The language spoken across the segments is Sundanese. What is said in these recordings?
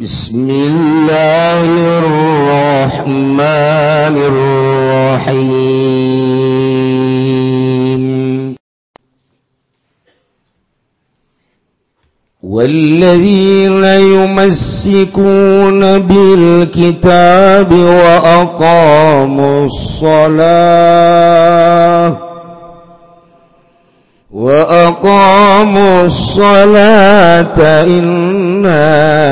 بسم الله الرحمن الرحيم. والذين يمسكون بالكتاب وأقاموا الصلاة وأقاموا الصلاة إنا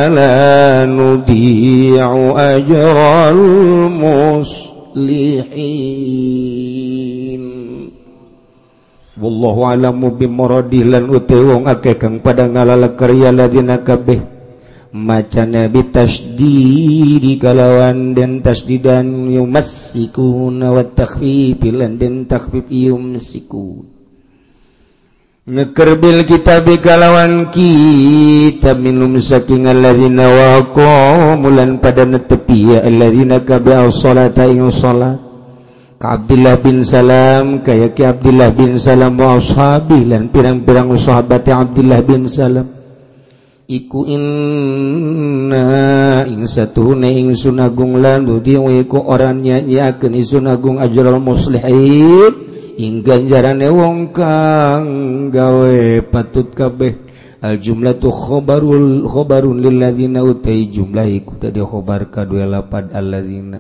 لا نضيع أجر المصلحين والله أعلم بمراد lan uti wong akeh kang pada ngalala karya ladina kabeh maca nabi tasdidi kalawan dan tasdidan yumassikuna wa takhfif lan den takhfif yumsikun ngekerbil kita bekalawan kita minum saking alladzina wa qamulan pada netepi ya alladzina kabi'al salata ing salat. Ka Abdullah bin Salam kaya ki Abdullah bin Salam wa ashabi lan pirang-pirang sahabat Abdullah bin Salam. Iku inna ing satune ing sunagung lan budi iku orang nyanyiakeun sunagung ajral muslihin. ganjarane wong kang gawe patut kabeh. Al jumlah tuh khobarul khobarun lilladzina utai jumlah iku tadi khobar ka 28 alladzina.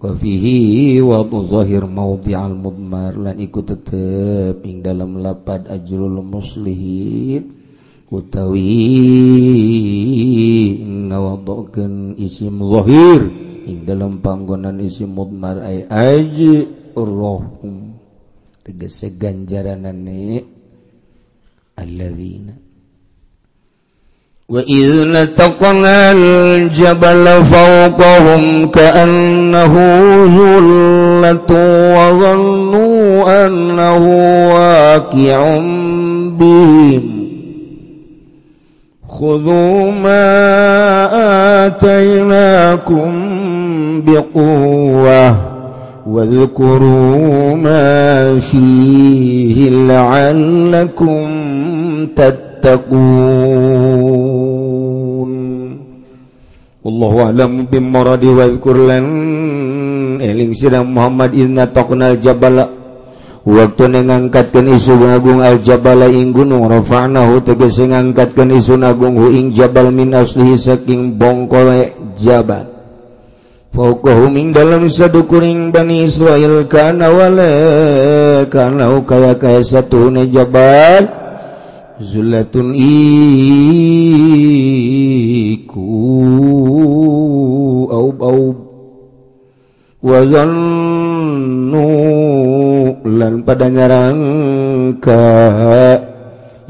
Wa fihi wa zahir mawdi'al mudmar. Lan iku tetep ing dalam lapad ajrul muslihin. Utawi ngawadokeun isim zahir. Ing dalam panggonan isim mudmar ay ajruhum tegese ganjaranane alladzina وإذ نتقنا الجبل فوقهم كأنه ذلة وظنوا أنه واقع بهم. خذوا ما آتيناكم بقوة. واذكروا ما فيه لعلكم تتقون. والله أعلم بمرض واذكر لن eling sidang Muhammad inna taqnal jabala waktu ngangkatkan isu agung al jabala ing gunung rafa'nahu tegese ngangkatkan isu agung hu ing jabal min aslihi saking bongkol jabal Fauqahum dalam sadukuring Bani Israel kana wala kana kaya kaya satu nejabat zulatun iku aub aub. Wa zannu lan pada nyarangka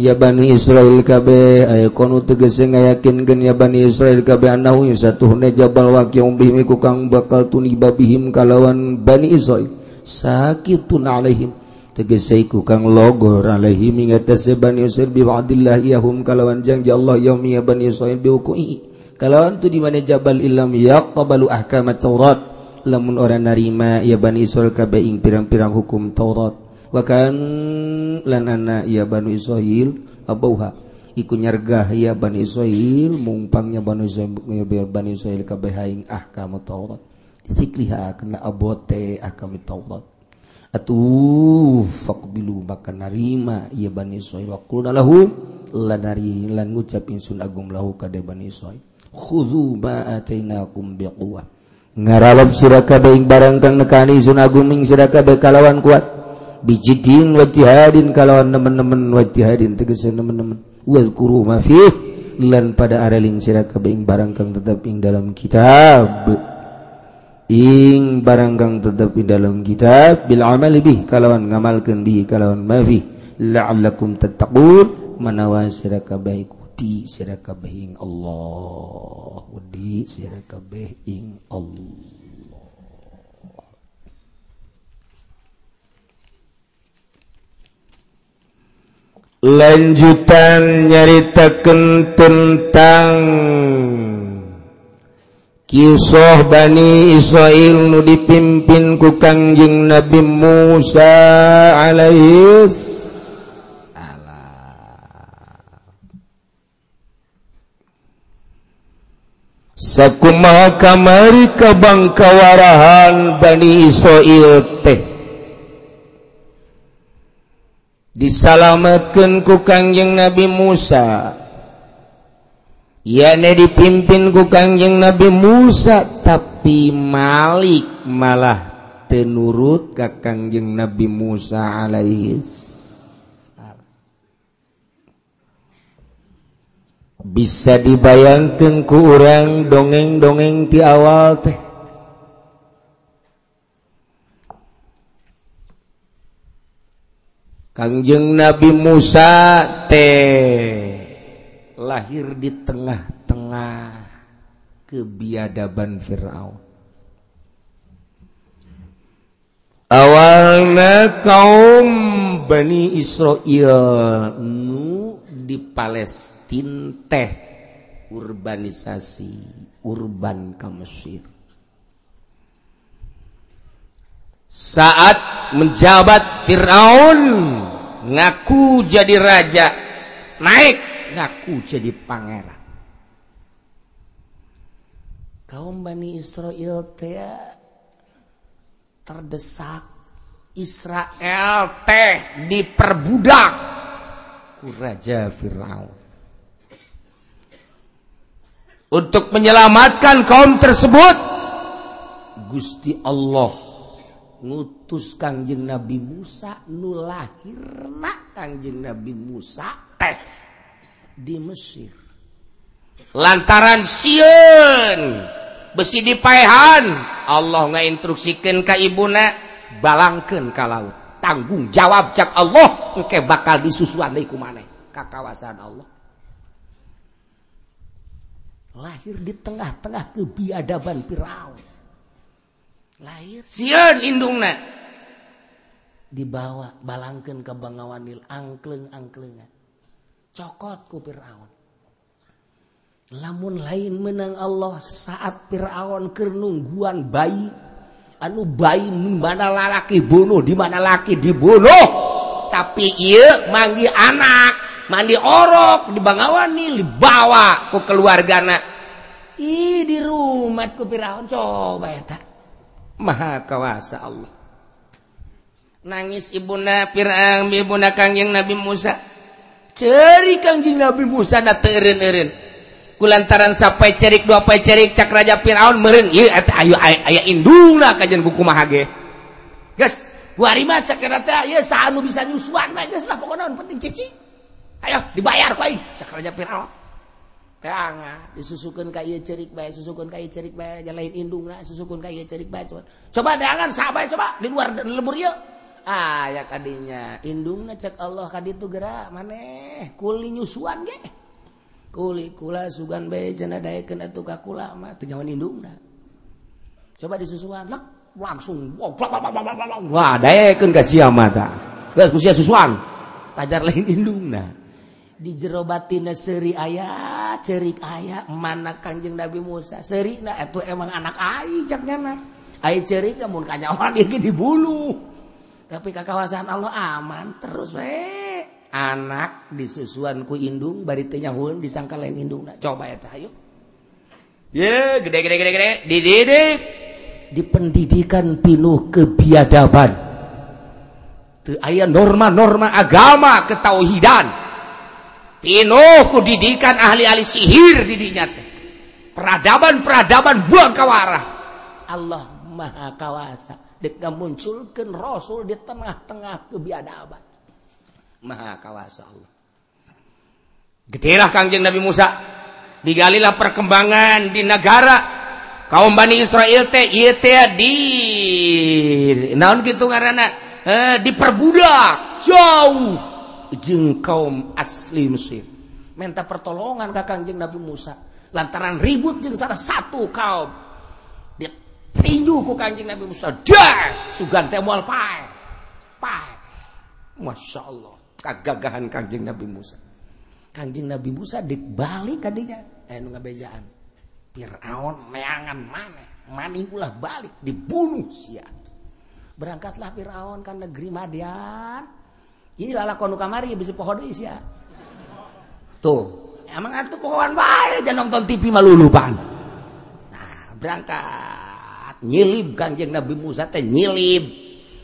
ya Bani Israil kabeh aya kono tegese ngayakinkeun ya Bani Israil kabeh anahu satuhna jabal waqi'um bihim ku kang bakal tuni babihim kalawan Bani Israil sakitun alaihim. Tegese ku kang logor alaihim ing atase Bani Israil bi wa'dillah yahum kalawan janji Allah yaumi ya Bani Israil bi kalawan tu di mana jabal illam yaqbalu ahkamat taurat lamun orang narima ya Bani Israil kabeh ing pirang-pirang hukum Taurat. wakan lan anak ya Banu Israil abauha. Iku nyargah ya Bani Israil mumpangnya Bani Israil Bani Israil kabehaing ahkam Taurat. Sikliha ah, kana abote ahkam Taurat. Atuh faqbilu maka narima ya Bani Israil. Wa qul lahum lanari lan ngucap insun agung lahu ka Bani Israil. Khudhu ma atainakum biquwah ngaralap sira kabeh barang kang nekani insun agung ming sira kabeh kalawan kuat. bijidin wa jihadin kalawan nemen-nemen wa jihadin tegese nemen-nemen. Wal kuru ma fi lan pada areling sira kabeh barang kang tetep ing dalam kitab. Ing barang kang tetep ing dalam kitab bil amali bih kalawan ngamalkeun bi kalawan ma fi la'allakum tattaqun manawa sira kabeh ikuti sira kabeh ing Allah. Wedi sira kabeh ing Allah. lanjutan nyaritakan tentang Kisah Bani Israel nu dipimpin ku Kangjeng Nabi Musa alaihi Sakumaha kamari kabangkawarahan Bani Israel teh. disalamatkan ku Kangjeng Nabi Musa. Yakni dipimpin ku Kangjeng Nabi Musa tapi Malik malah tenurut ka Kangjeng Nabi Musa alaihis bisa dibayangkan ku orang dongeng-dongeng ti awal teh. Kangjeng Nabi Musa teh lahir di tengah-tengah kebiadaban Firaun. Awalnya kaum Bani Israel nu di Palestina teh urbanisasi urban ke Mesir. Saat menjabat Firaun ngaku jadi raja. Naik ngaku jadi pangeran. Kaum Bani Israel teh terdesak. Israel teh diperbudak ku raja Firaun. Untuk menyelamatkan kaum tersebut Gusti Allah ngutus Kangjeng Nabi Musa nu lahirna Kangjeng Nabi Musa teh di Mesir. Lantaran siun besi dipaehan Allah ngainstruksikan ka ibuna balangkan ka laut. Tanggung jawab cak Allah engke bakal disusuan deui ku maneh kawasan Allah. Lahir di tengah-tengah kebiadaban Firaun. lahir. Siundung dibawa balangken ke Bangawanil angkleng angklengan cokot ku Firaun. Lamun lain menang Allah saat Firaun kernungguan bayi anu bayi mana lalaki bunuh di mana laki dibunuh? Tapi iya manggi anak mandi orok di Bangawanil dibawa ku keluargana. Ih di rumah ku Firaun coba ya tak Maha kawasa Allah. Nangis Ibuna Firang Ibuna Kangjeng Nabi Musa. Ceri Kangjeng Nabi Musa na teren-eren kulantaran sampai cerik dua pai cerik cak raja Firaun meren ieu eta ayu aya indungna kajian kuku maha ge. Geus Wari cak eta ieu saha nu bisa nyusuan mah geus lah pokoknya penting cici ayo dibayar ku aing cak raja Firaun. Ah. disusukan kayak cerik bay susukan kayak cerik bay lain indung lah susukan kayak cerik bay coba. Coba dangan sahabat coba. Di luar lebur yuk ah ya kadinya. Indung cek Allah kadi itu gerak maneh. Kuli nyusuan ge. Kuli kula sugan bae cenah daekeun atuh ka kula mah. Teu nyawan indung coba disusuan lek langsung wah daekeun ka sia mata geus kusia susuan. Pajar lain indung nah di jerobatina seri ayah cerik ayah mana kanjeng Nabi Musa. Seri nah itu emang anak ai caknya ai cerik namun kanyawan ini dibulu tapi ke kawasan Allah aman terus we. Anak disusuan ku indung bari teh nyahueun disangka lain indung. Nah, coba eta ayo. Ye gede gede gede gede. Dididik. Di pendidikan pinuh kebiadaban. Teu aya norma-norma agama ketauhidan. Pinuhku didikan ahli-ahli sihir didinya peradaban-peradaban buang kawarah. Allah maha kawasa dek munculkan rasul di tengah-tengah kebiadaban. Maha kawasa Allah. Gedelah kangjeng Nabi Musa. Digalilah perkembangan di negara. Kaum Bani Israel teh ieu teh di naon gitu ngaranna? Eh, diperbudak jauh jeng kaum asli Mesir. Minta pertolongan ke kanjeng Nabi Musa. Lantaran ribut jeng salah satu kaum. Dia tinju ku kanjeng Nabi Musa. Dah! Sugan temual pai pai masya Allah. Kegagahan kanjeng Nabi Musa. Kanjeng Nabi Musa dibalik kadinya eh nu ngabejaan. Fir'aun meangan mana maning ulah balik. Dibunuh sia. Berangkatlah Fir'aun ke negeri Madian lalakon kamari bisa poho Indonesia tuh. Emang atuh pohoan baik jangan nonton TV malu lupan nah berangkat. Nyilib kanjeng Nabi Musa teh nyilib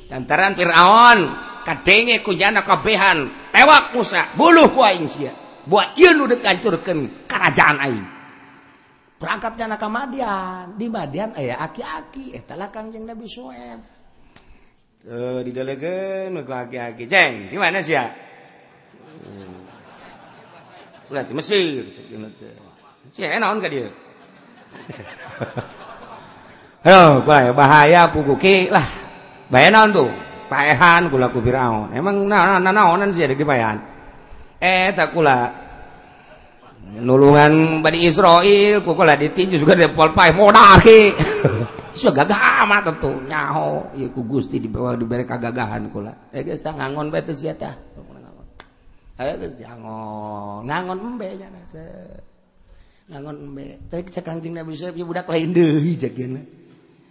lantaran Fir'aun kadenge kujana kabehan tewak Musa buluh ku aing sia. Buat ieu nu deuk hancurkeun karajaan aing. Berangkat jana ka Madian di Madian aya aki-aki. Eh, Eta lah kanjeng Nabi Suhaib E, uh, didelegan aki-aki jeng di mana sih ya? Hmm. Ulah di Mesir. Sih enak enggak dia? Halo, bahaya, puku puguki lah. Bahaya naon tuh? Paehan kula ku Firaun. Emang naon na, naonan sih ada di paehan. Eh tak kula nulungan Bani Israel kukula ditinju juga di polpai modal ki. sudah gagah amat tentu nyaho. Ya ku gusti di bawah diberi kagagahan kula. Eh guys tak ngangon bae teh sia tah. Eh, ayo guys ngangon. Ngangon embe nya ngangon embe. Tapi cek kanjeng nabi suhaib ya budak lain deui jakeun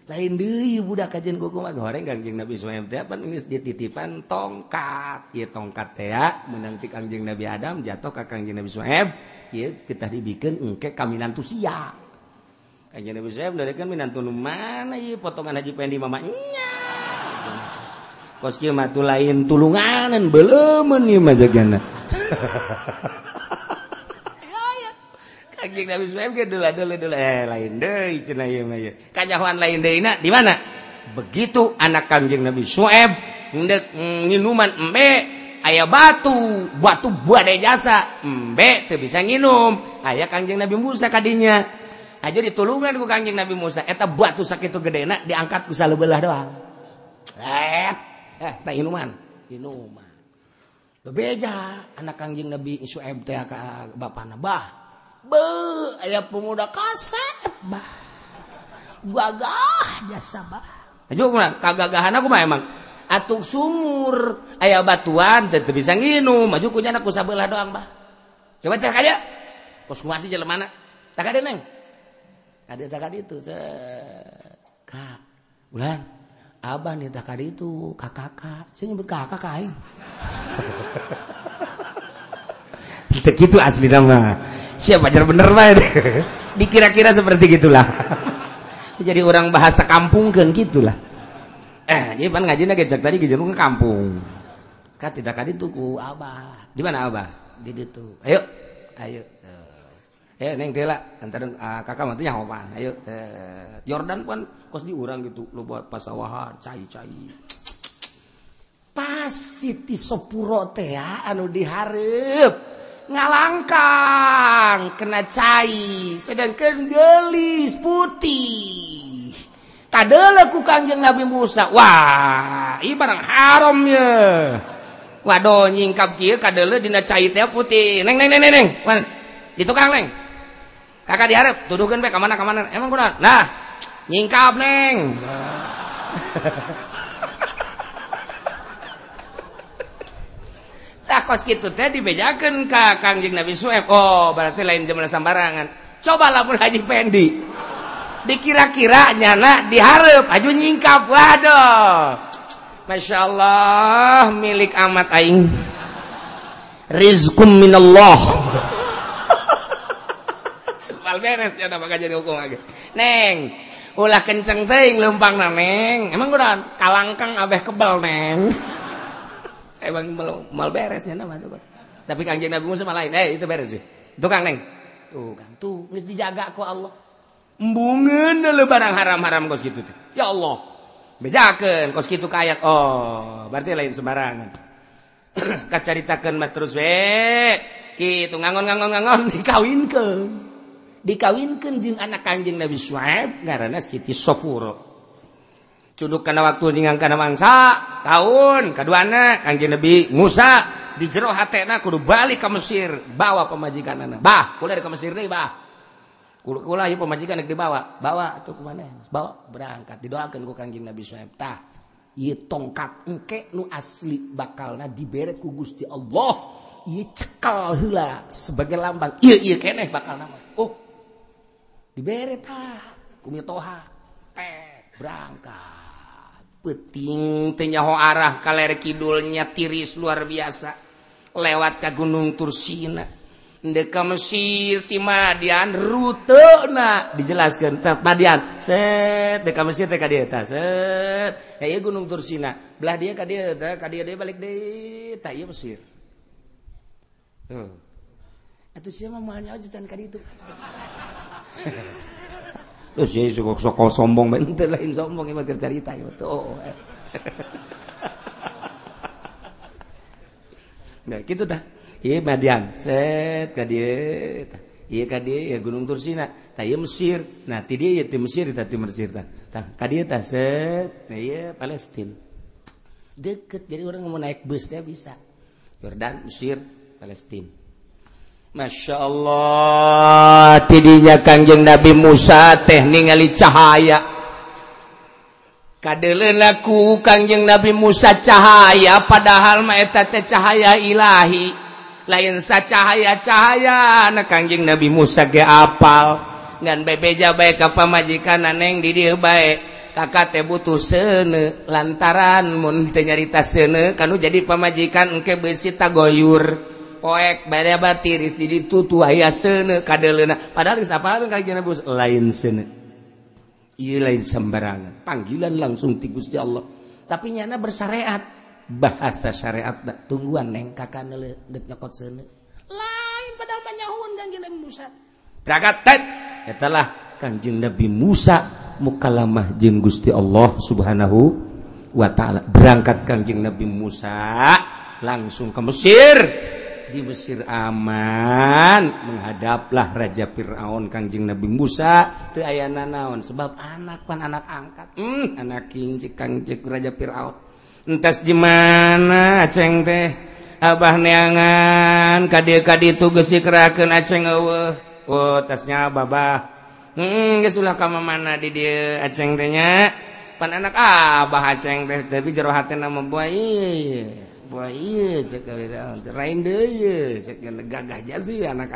lain deui budak kajian kuku mah goreng kanjeng nabi suhaib teh pan geus dititipan tongkat. Ya tongkat teh ya meunang ti kanjeng nabi adam jatuh ka kanjeng nabi suhaib ya kita dibikin engke kaminan tuh sia. Aja Nabi Saib dari kan nu mana iya potongan Haji Pendi mamanya. Kos kieu mah lain tulunganan beuleumeun ieu mah jagana. Kaging Nabi Saib ge eh lain deui cenah ieu mah ieu. Kajahoan lain deuyna di mana? Begitu anak Kanjeng Nabi Sueb ngendek nginuman embe aya batu, batu buat jasa, embe teu bisa nginum. Aya Kanjeng Nabi Musa kadinya. aja ditulungan ku kanjeng Nabi Musa. Eta batu sakit itu gede enak diangkat ku belah doang. Eh, eh tak inuman. Inuman. Bebeja anak kanjeng Nabi Su'aib teh ka bapana bah be aya pemuda kasep bah. Gagah jasa bah. Aja kurang kagagahan aku mah emang. Atuk sumur aya batuan teu bisa nginum. Maju ku nyana ku sabelah doang bah. Coba teh kada kos kuasi jalan mana tak ada neng. Ada tak ada itu kak bulan abah nih tak ada itu kakak kakak. Saya nyebut kakak kain itu gitu asli nama. Siapa pacar bener mah dikira-kira seperti gitulah. Jadi orang bahasa kampung kan gitulah. Eh jadi pan ngaji ngejak tadi ke kampung. Kan tidak kadi tuku abah. Di mana abah? Di situ. Ayo ayo eh neng tela antara uh, kakak mantunya hopan ayo eh, Jordan kan kos diurang gitu lo buat pasawahan cai cai pasti ti sopuro teh ah, anu diharap ngalangkang kena cai. Sedangkan gelis putih. Tadele ku kanjeng Nabi Musa. Wah ini barang haram ya waduh nyingkap kia kadele dina cai teh putih. Neng neng neng neng, neng. Di tukang neng. kakak diharap tuduhkan pe kemana kemana emang kuna nah nyingkap neng. Tak kos gitu teh dibejakan ke kangjeng Nabi Sueb oh berarti lain jumlah sambarangan coba pun Haji Pendi dikira-kira nyana diharap aju nyingkap. Waduh. Masya Allah milik amat aing. Rizkum minallah. bakal beres ya bakal jadi hukum lagi. Neng ulah kenceng ting lempang neng. Emang udah kalangkang abeh kebal neng? Emang belum mal beresnya nama tuh tapi kangjeng nabi musa lain. Eh itu beres sih. Tukang neng. Tukang. Tuh harus dijaga ku Allah. Embungen dulu barang haram-haram kos gitu tuh ya Allah. Bejakan kos gitu kayak oh berarti lain sembarangan. Kacaritakan mah terus we. Gitu ngangon ngangon ngangon dikawin ke dikawinkan jeung anak Kanjeng Nabi Suhaib karena Siti Sofuro. Cuduk kana waktu dengan kana mangsa setahun kaduana Kanjeng Nabi Musa di jero hatena kudu balik ka Mesir bawa pemajikanana. Bah, kula ka Mesir deh bah. Kula kula ieu pemajikan deui dibawa. Bawa atuh kemana? Bawa berangkat didoakeun ku Kanjeng Nabi Suhaib tah. Ieu tongkat engke nu asli bakalna dibere ku Gusti Allah. Ieu cekal hula sebagai lambang. Ieu ieu keneh bakal nama. Oh, dibere tah kumitoha teh berangkat. Peting tenyaho arah kaler kidulnya tiris luar biasa. Lewat ke gunung Tursina. Ndeka Mesir ti Madian rute na. Dijelaskan tak Madian set. Deka Mesir teh ka dieu tah set. Eh gunung Tursina. Belah dia ka dieu tah ka dieu balik deui tah ieu Mesir. Tuh atuh sia mah moal nyawa jitan ka ditu Terus ya sok sok sombong bae teu lain sombong mah keur carita ieu tuh. Nah, kitu tah. Ieu Madian, set ka dieu tah. Ieu ka dieu ya Gunung Tursina, tah ieu Mesir. Nah, ti dieu ya ti Mesir tadi ti Mesir tah. Ka dieu tah set, nah iya Palestina. Deket jadi orang mau naik bus teh bisa. Jordan, Mesir, Palestina. Masya Allah. Tidinya Kangjeng Nabi Musa teh ningali cahaya. Kaku Kangjeng Nabi Musa cahaya padahal maeta teh cahaya Ilahi. Lain sa cahaya cahaya na Kangjeng Nabi Musa ge apal. Ngan bebeja baik apa majikan neng di dia baik kakak teh butuh sene lantaran mun teu nyarita sene kanu jadi pamajikan engke besi tagoyur. poek bare batiris di tutu aya sene kadelena. Padahal geus apal Kanjing Nabi? Musa lain sene. Ieu lain sembarangan. Panggilan langsung ti Gusti Allah. Tapi nyana bersyariat. Bahasa syariat da tungguan neng kakak nyokot sene. Lain padahal menyahun kanjeng Nabi Musa. Berangkat itulah kanjeng Nabi Musa mukalamah jeung Gusti Allah subhanahu wa ta'ala. Berangkat kanjeng Nabi Musa langsung ke Mesir. di Mesir aman menghadaplah Raja Firaun Kangjeng Nabi Musa. Teu aya naon sebab anak pan anak angkat. Hmm, anak kinci Kangjeng Raja Firaun. Entas di mana aceng teh? Abah neangan kadieu kaditu geus dikerahkeun aceng eueuh. Oh tasnya babah hmm geus ulah ka mana di dieu aceng teh nya. Pan anak abah aceng teh tapi jero hati nama buaya gagah anak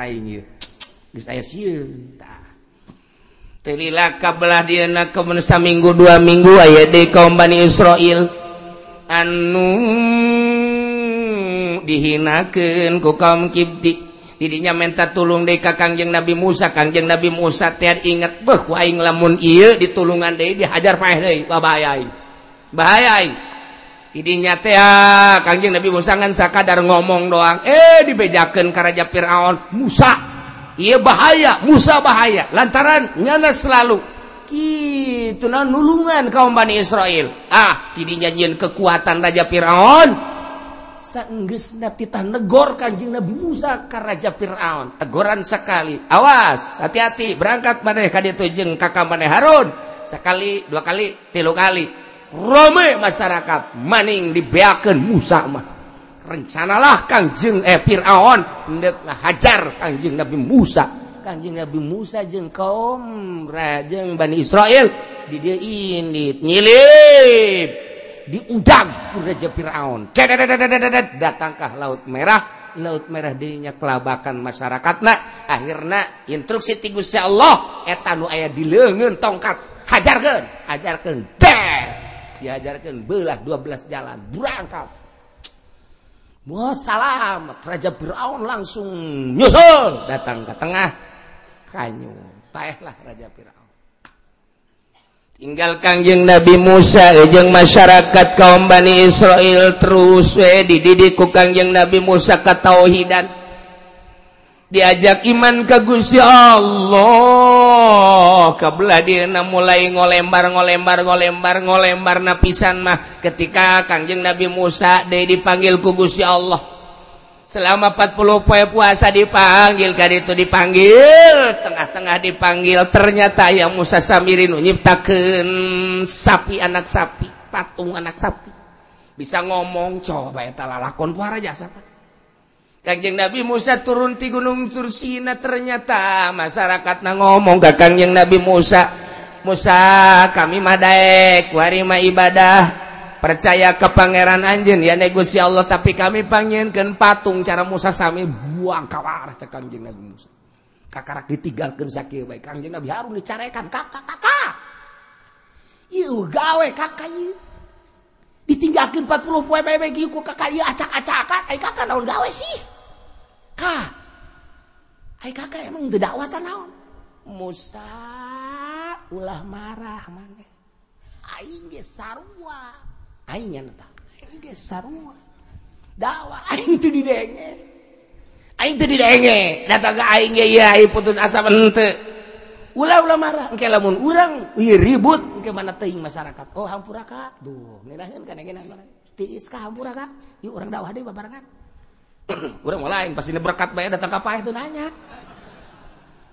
telilah kabelah dia gagahlah kemensa minggu dua minggu aya di kaum Bani Israil anu dihinaken ku kaum kibdi didinya menta tulung deka Kangjeng Nabi Musa. Kangjeng Nabi Musa tiar ingat beh lamun iya ditulungan deui dihajar paeh deui. Bahaya bahaya idinya teh ah, Kangjeng Nabi Musa ngan sakadar ngomong doang. Eh dibejakeun ka raja Firaun Musa. Ieu bahaya Musa bahaya. Lantaran nyana selalu. Kitu nulungan kaum Bani Israel. Ah idinya nyeun kekuatan raja Firaun. Saenggeusna titah negor Kanjeng Nabi Musa ka raja Firaun. Tegoran sekali. Awas hati-hati. Berangkat maneh ka ditu jeung kakak maneh Harun. Sekali dua kali tilu kali. Rome masyarakat maning dibeakan Musa mah. Rencanalah Kangjeng eh Firaun. Ndek hajar Kangjeng Nabi Musa. Kangjeng Nabi Musa jeung kaum rajeng Bani Israel. Di dia ini nyilip diudag ku Raja Firaun. Datangkah laut merah. Laut merah dirinya kelabakan masyarakat nah akhirnya instruksi ti Gusti Allah eta nu aya di leungeun tongkat. Hajarkeun hajarkeun. Der diajarkeun belah 12 jalan berangkat. Wah salam Raja Fir'aun langsung nyusul datang ke tengah. Kanyu paehlah Raja Firaun. Tinggal kangjeng Nabi Musa ejeng masyarakat kaum Bani Israel terus we dididik ku kangjeng Nabi Musa ketauhidan diajak iman ke Gusti Allah Oh kebelah dia mulai ngolembar ngolembar ngolembar ngolembar napisan mah. Ketika Kangjeng Nabi Musa De dipanggil kugusya Allah. Selama 40 poe puasa dipanggil kan itu dipanggil. Tengah-tengah dipanggil ternyata yang Musa Samirin nyiptakan sapi anak sapi patung anak sapi. Bisa ngomong coba ya lakon puara jasa. Kanjeng Nabi Musa turun di Gunung Tursina ternyata masyarakat na ngomong ke Kanjeng Nabi Musa, Musa kami madaek warima ibadah percaya ke pangeran anjen ya negosi Allah tapi kami panginkan patung cara Musa sami buang kawar arah ke Kangjeng Nabi Musa. Kakarak ditinggalkan sakit baik kanjeng Nabi harus dicarekan kakak kakak. Iu gawe kakak iu. ditinggalkan 40 poe bae bae ku kakak acak-acakan. Ai kakak naon gawe sih? Ka. Ai kakak emang teu dakwatan naon? Musa ulah marah maneh. Aing ge sarua. Aing nya aing ge sarua. Dakwah aing teu didenge. Aing teu didenge. Datang ka aing ge ieu aing putus asa henteu ulah-ulah marah. Engke lamun urang. Ieu ribut. Engke mana teuing masyarakat. Oh hampura ka duh ngeunaheun kana geuna tiis ka hampura ka ieu urang dakwah deui babarengan. Urang lain pasti berkat bae datang ka paeh teu nanya.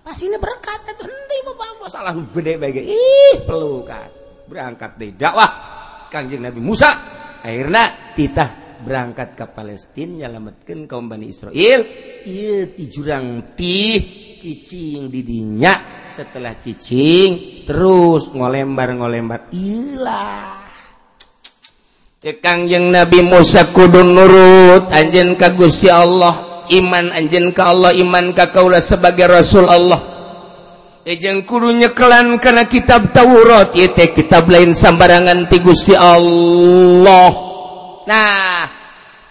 Pasti berkat eta mah bapak salah gede bae ih. Pelukan. Berangkat deui dakwah. Kanjeng Nabi Musa. Akhirna titah berangkat ke Palestina nyelametkeun kaum Bani Israil ieu ti jurang tih cicing didinya setelah cicing terus ngolembar-ngolembar. Ilah. Cekang yang Nabi Musa kudu nurut anjen ka Gusti Allah iman anjen ka Allah iman ka kaula sebagai Rasul Allah. Eh, Ejeng kudu nyekelan karena kitab Taurat. Ieu kitab lain sambarangan ti Gusti Allah. Nah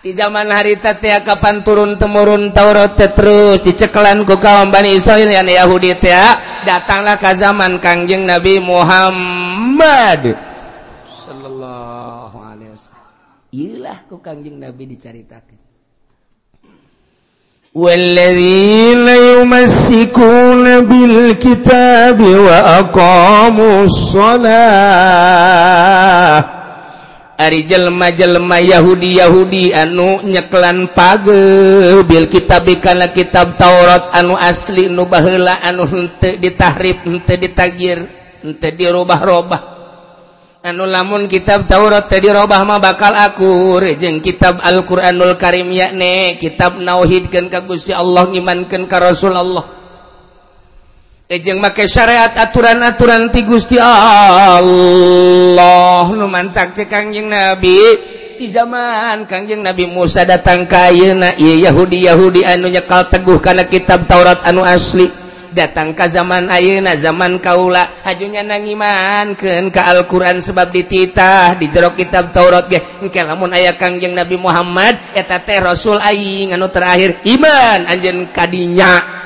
di zaman hari teh kapan turun temurun Taurat teh terus dicekelan ku kaum Bani Israil yang Yahudi teh datanglah ke zaman Kangjeng Nabi Muhammad ilah ku kangjeng Nabi diceritakan والذين يمسكون بالكتاب وأقاموا الصلاة Ari jelma-jelma Yahudi Yahudi anu nyeklan page Bil kitab bikana kitab Taurat anu asli nu baheula anu henteu ditahrif henteu ditagir henteu dirubah-robah anu lamun kitab Taurat teu dirubah mah bakal akur. Jeung kitab Al-Qur'anul Karim yakne kitab nauhidkeun ka Gusti Allah ngimankeun ka Rasulullah Eh, Ejeng make syariat aturan-aturan ti Gusti Allah. Nu mantak ti Kangjeng Nabi. Di zaman Kangjeng Nabi Musa datang ka ayeuna ieu Yahudi Yahudi anu nyekal teguh kana kitab Taurat anu asli. Datang ka zaman ayeuna zaman kaula. Hajunya nangimankeun ka Al-Qur'an sebab dititah di jero kitab Taurat ge. Engke lamun aya Kangjeng Nabi Muhammad eta teh rasul aing anu terakhir iman anjeun kadinya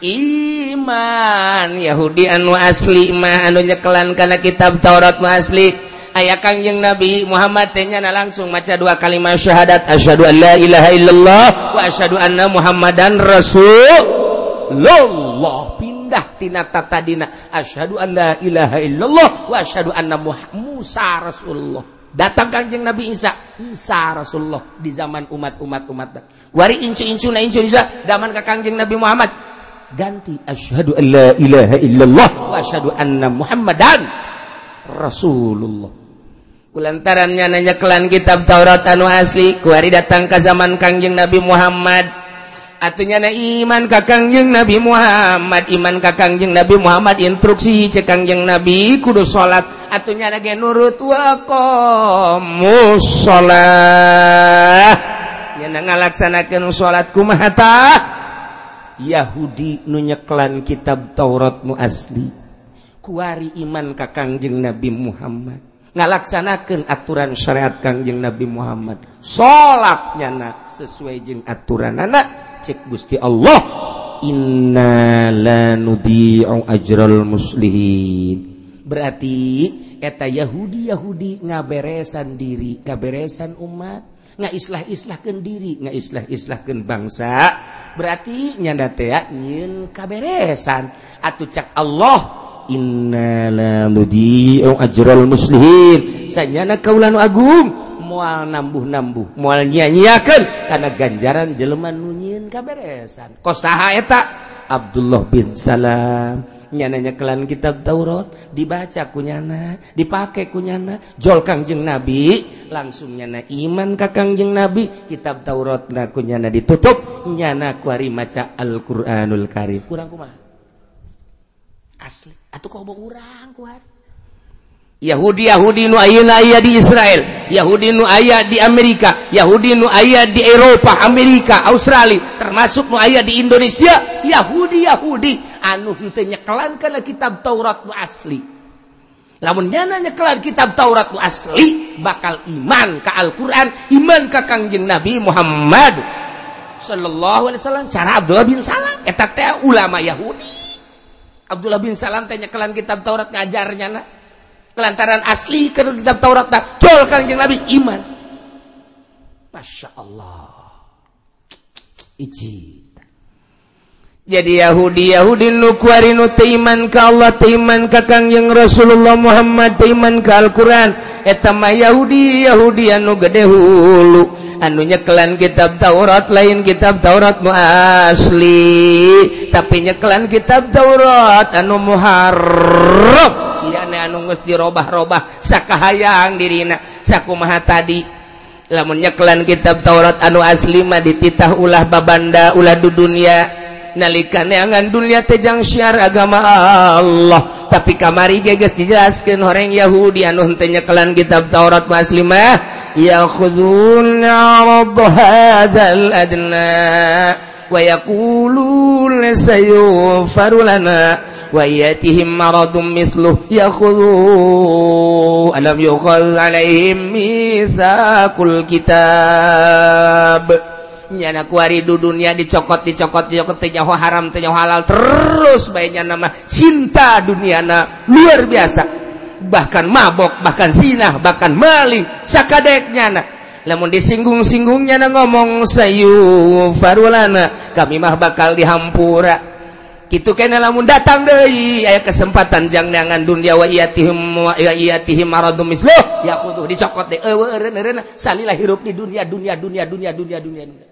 iman. Yahudi anu asli mah anu nyekelan karena kitab Taurat mah asli. Ayah kangjeng Nabi Muhammad tanya na langsung maca dua kalimat syahadat asyhadu an la ilaha illallah wa asyhadu anna Muhammadan rasulullah. Pindah tina tata dina asyhadu an la ilaha illallah wa asyhadu anna Musa rasulullah. Datang kangjeng Nabi Isa Isa rasulullah. Di zaman umat-umat umat wari incu-incu na incu Isa zaman ka kangjeng Nabi Muhammad. ganti asyhadu an la ilaha illallah wa asyhadu anna muhammadan rasulullah. Kulantarannya nanya kelan kitab Taurat anu asli kuari datang ke zaman kangjeng Nabi Muhammad. Atunya na iman ka kangjeng Nabi Muhammad iman ka kangjeng Nabi Muhammad instruksi cek kangjeng Nabi kudu salat atunya na ge nurut wa qamus salat nya ngalaksanakeun salat kumaha tah? Yahudi nunyeklan kitab Tauratmu asli. Kuari iman ka Kangjeng Nabi Muhammad. Ngalaksanakan aturan syariat Kangjeng Nabi Muhammad. Salatnya na sesuai jeung aturan anak cek Gusti Allah. Inna la nudi'u ajral muslimin berarti eta Yahudi Yahudi ngaberesan diri ngaberesan umat. ngaislah islahkan diri. Ngaislah islahkan bangsa. Berarti nyanda teh nyin kaberesan. Atuh cak Allah innalamudiu ajral muslimin sanyana kaulanu agung moal nambuh-nambuh moal nyanyiakan kana ganjaran jelema nu kaberesan. Kosaha eta? Abdullah bin Salam. nyananya kelan kitab Taurat dibaca kunyana dipakai kunyana. Jol kangjeng nabi langsung nyana iman ka kangjeng nabi. Kitab Taurat na kunyana ditutup nyana kuari maca Al-Qur'anul Karim. Kurang kumaha? Asli. Atuh kok urang kuari Yahudi Yahudi nu aya di Israel. Yahudi nu aya di Amerika. Yahudi nu aya di Eropa Amerika Australia. Termasuk nu aya di Indonesia. Yahudi Yahudi. Anu henteu nyekelan kana kitab Taurat nu asli. Lamun nyana nyekelan kitab Taurat nu asli bakal iman ka Al-Quran iman ka kangjeng Nabi Muhammad Sallallahu Alaihi Wasallam. Cara Abdullah bin Salam eta ulama Yahudi. Abdullah bin Salam tanya kelan kitab Taurat ngajarnya na. lantaran asli ke kitab Taurat tak jual kanjeng Nabi iman. Masya Allah. Iji. Jadi Yahudi Yahudi nukuarinu iman ke Allah teiman ke kangjeng Rasulullah Muhammad teiman ke Al-Quran. Etama Yahudi Yahudi anu gede hulu. Anu nyekelan kitab Taurat lain kitab Taurat mu asli. Tapi nyekelan kitab Taurat anu muharraf nunggus dirubah-robah sakahhaang dirina. Sakumaha tadi. Lamun nyeklan kitab Taurat anu aslima dititah ulah babanda ulah du dunia. Nalika neangan dunia tejang syiar agama Allah. Tapi kamari geges dijelaskan orang Yahudi anu henteu nyeklan kitab Taurat muslimah ya'khudun 'arad hadzal adna wa yaqulun sayufaru lana. وإياتهم مرض مثله يأخذوا alam يؤخذ alaihim ميثاق الكتاب nyana kuari di dunia dicokot dicokot dicokot tenyaho haram tenyaho halal. Terus baiknya nama cinta duniana luar biasa. Bahkan mabok bahkan zina bahkan maling sakadek nyana namun disinggung-singgungnya na ngomong sayu farulana kami mah bakal dihampura. gitu kene lamun datang deui. Aya kesempatan jang neangan dunya wa iyatihim wa iyatihim maradum misluh yaquduh dicokot deui eueureun eureun salilah hirup di dunia dunia dunia dunia dunia dunia dunia.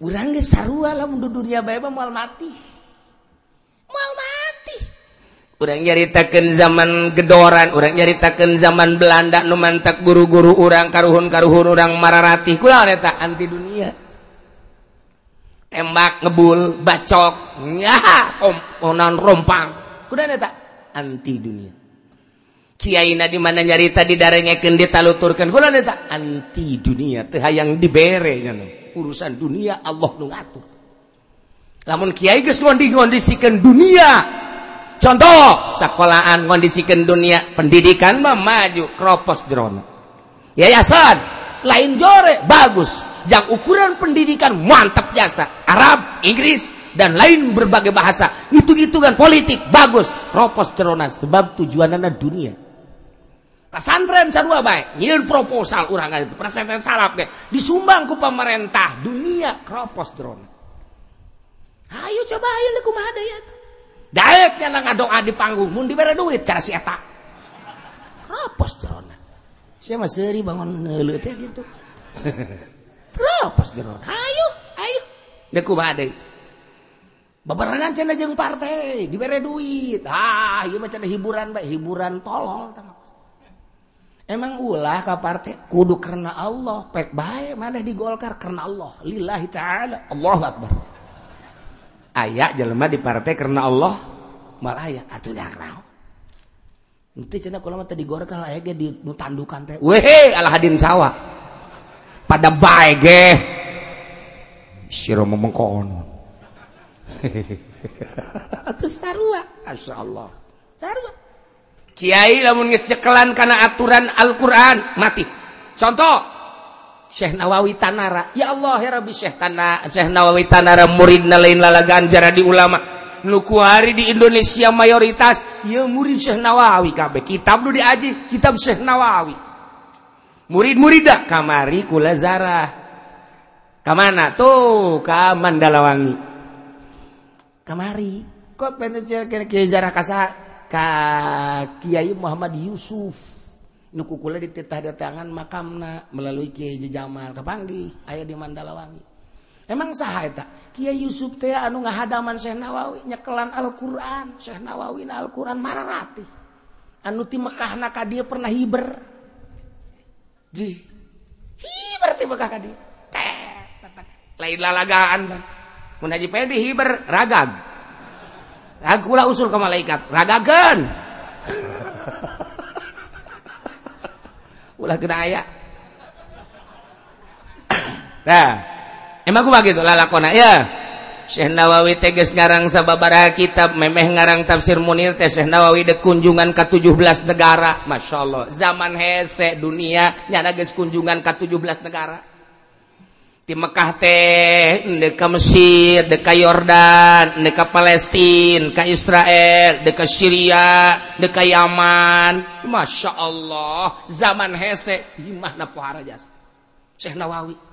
Urang geus sarua lamun di dunia bae mah moal mati. Moal mati. Urang nyaritakeun zaman gedoran urang nyaritakeun zaman Belanda nu mantak guru-guru urang karuhun-karuhun urang mararatih. Kulah eta anti dunia. tembak ngebul bacok nyaha onan rompang. Kuda tak anti dunia. Kiai di mana nyarita di darengekeun ditaluturkeun kula tak anti dunia. Teu hayang dibere kan urusan dunia Allah nu ngatur. Lamun kiai geus ngondi-ngondisikeun dunia contoh sekolahan ngondisikeun dunia pendidikan mah maju kropos drone yayasan lain jore bagus. Yang ukuran pendidikan mantap jasa Arab Inggris dan lain berbagai bahasa. Itu gitu kan politik bagus. Kropos drone sebab tujuannya dunia. Pesantren sarua baik. Nyiun proposal urang itu. Pesantren salap ge disumbang ku pemerintah dunia kropos drone ayo coba ayo nih kumaha ya tuh daek nya doa di panggung. Mun dibere duit cara si eta. Kropos drone saya mah seri bangun neuleuh teh gitu Terus jeron. Ayo, ayo. Deku badeng. Beberangan cina jeung partai, diberi duit. Ah, ieu mah macam hiburan, bae, hiburan tolol. Emang ulah ka partai kudu karena Allah, pek bae mana di Golkar karena Allah, lillahi taala, Allahu akbar. Aya jelema di partai karena Allah, malah aya atuh dak naon. Henteu cenah kula mah tadi Golkar aya ge di nutandukan teh. Weh, al hadin sawah. pada baik siro memengkoon atau sarua. Asya Allah. Sarua. Kiai lamun cekelan kana aturan Al-Qur'an mati. Contoh Syekh Nawawi Tanara. Ya Allah ya Rabbi Syekh Tanara Syekh Nawawi Tanara muridna lain lalagaan jara di ulama. Nu hari di Indonesia mayoritas ya murid Syekh Nawawi kabeh. Kitab lu diaji kitab Syekh Nawawi. murid-muridah kamari kula zarah. Kamana? Tuh ka Mandalawangi. Kamari. Kok pensil kiai zarah kasaha ka Kiai Muhammad Yusuf. Nu kukula dititahdatangan makamna melalui Kiai Jamal kapanggi aya di Mandalawangi. Emang saha eta? Kiai Yusuf teh anu ngahadaman Syekh Nawawi nyekelan Al-Qur'an. Syekh Nawawi na Al-Qur'an mararati. Anu ti Mekahna ka dia pernah hiber. Ji. Hi berarti bekah kadi. Lain lalagaan kan. Mun Haji Pedi hiber ragag. Aku lah usul ke malaikat, ragagan. Ulah kena aya. Nah, emang aku begitu lalakona ya. Syekh Nawawi teges ngarang sababaraha kitab memeh ngarang tafsir Munir teh Syekh Nawawi de kunjungan ke 17 negara. Masya Allah zaman hese dunia nyana geus kunjungan ke 17 negara. Di Mekah teh de ka Mesir de ka Yordan de ka Palestina ka Israel de ka Syria de ka Yaman. Masya Allah zaman hese imah pohara jasa Syekh Nawawi.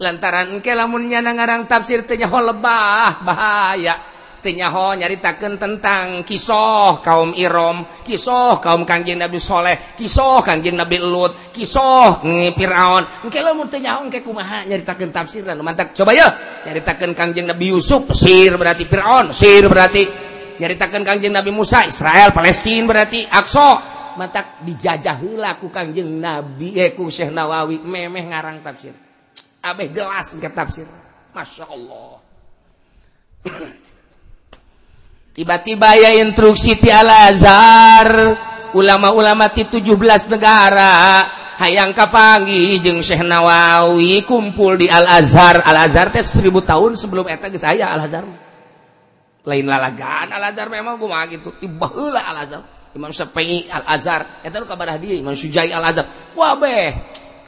lantaran ke lamunnya ngarang tafsir tenyaho lebah bahaya. Tenyaho nyaritakan tentang kisah kaum Irom kisah kaum kangjeng Nabi Soleh kisah kangjeng Nabi Lut kisah Fir'aun. Engke lamun tenyaho engke kumaha nyaritakan tafsir dan mantap. Coba ya nyaritakan kangjeng Nabi Yusuf Mesir berarti Fir'aun Mesir berarti. Nyaritakan kangjeng Nabi Musa Israel Palestina berarti. Aqsa mantap dijajah laku kangjeng Nabi eh ku Syekh Nawawi memeh ngarang tafsir. Abeh jelas ke tafsir. Masya Allah. Tiba-tiba ya instruksi ti Al-Azhar. Ulama-ulama ti 17 negara. Hayang kapangi jeung Syekh Nawawi kumpul di Al-Azhar. Al-Azhar teh seribu tahun sebelum eta geus aya Al-Azhar. Lain lalagaan Al-Azhar memang kumaha gitu. Tibah heula Al-Azhar. Imam Syafi'i Al-Azhar. Eta nu kabarah dia Imam Sujai Al-Azhar. Wah beh.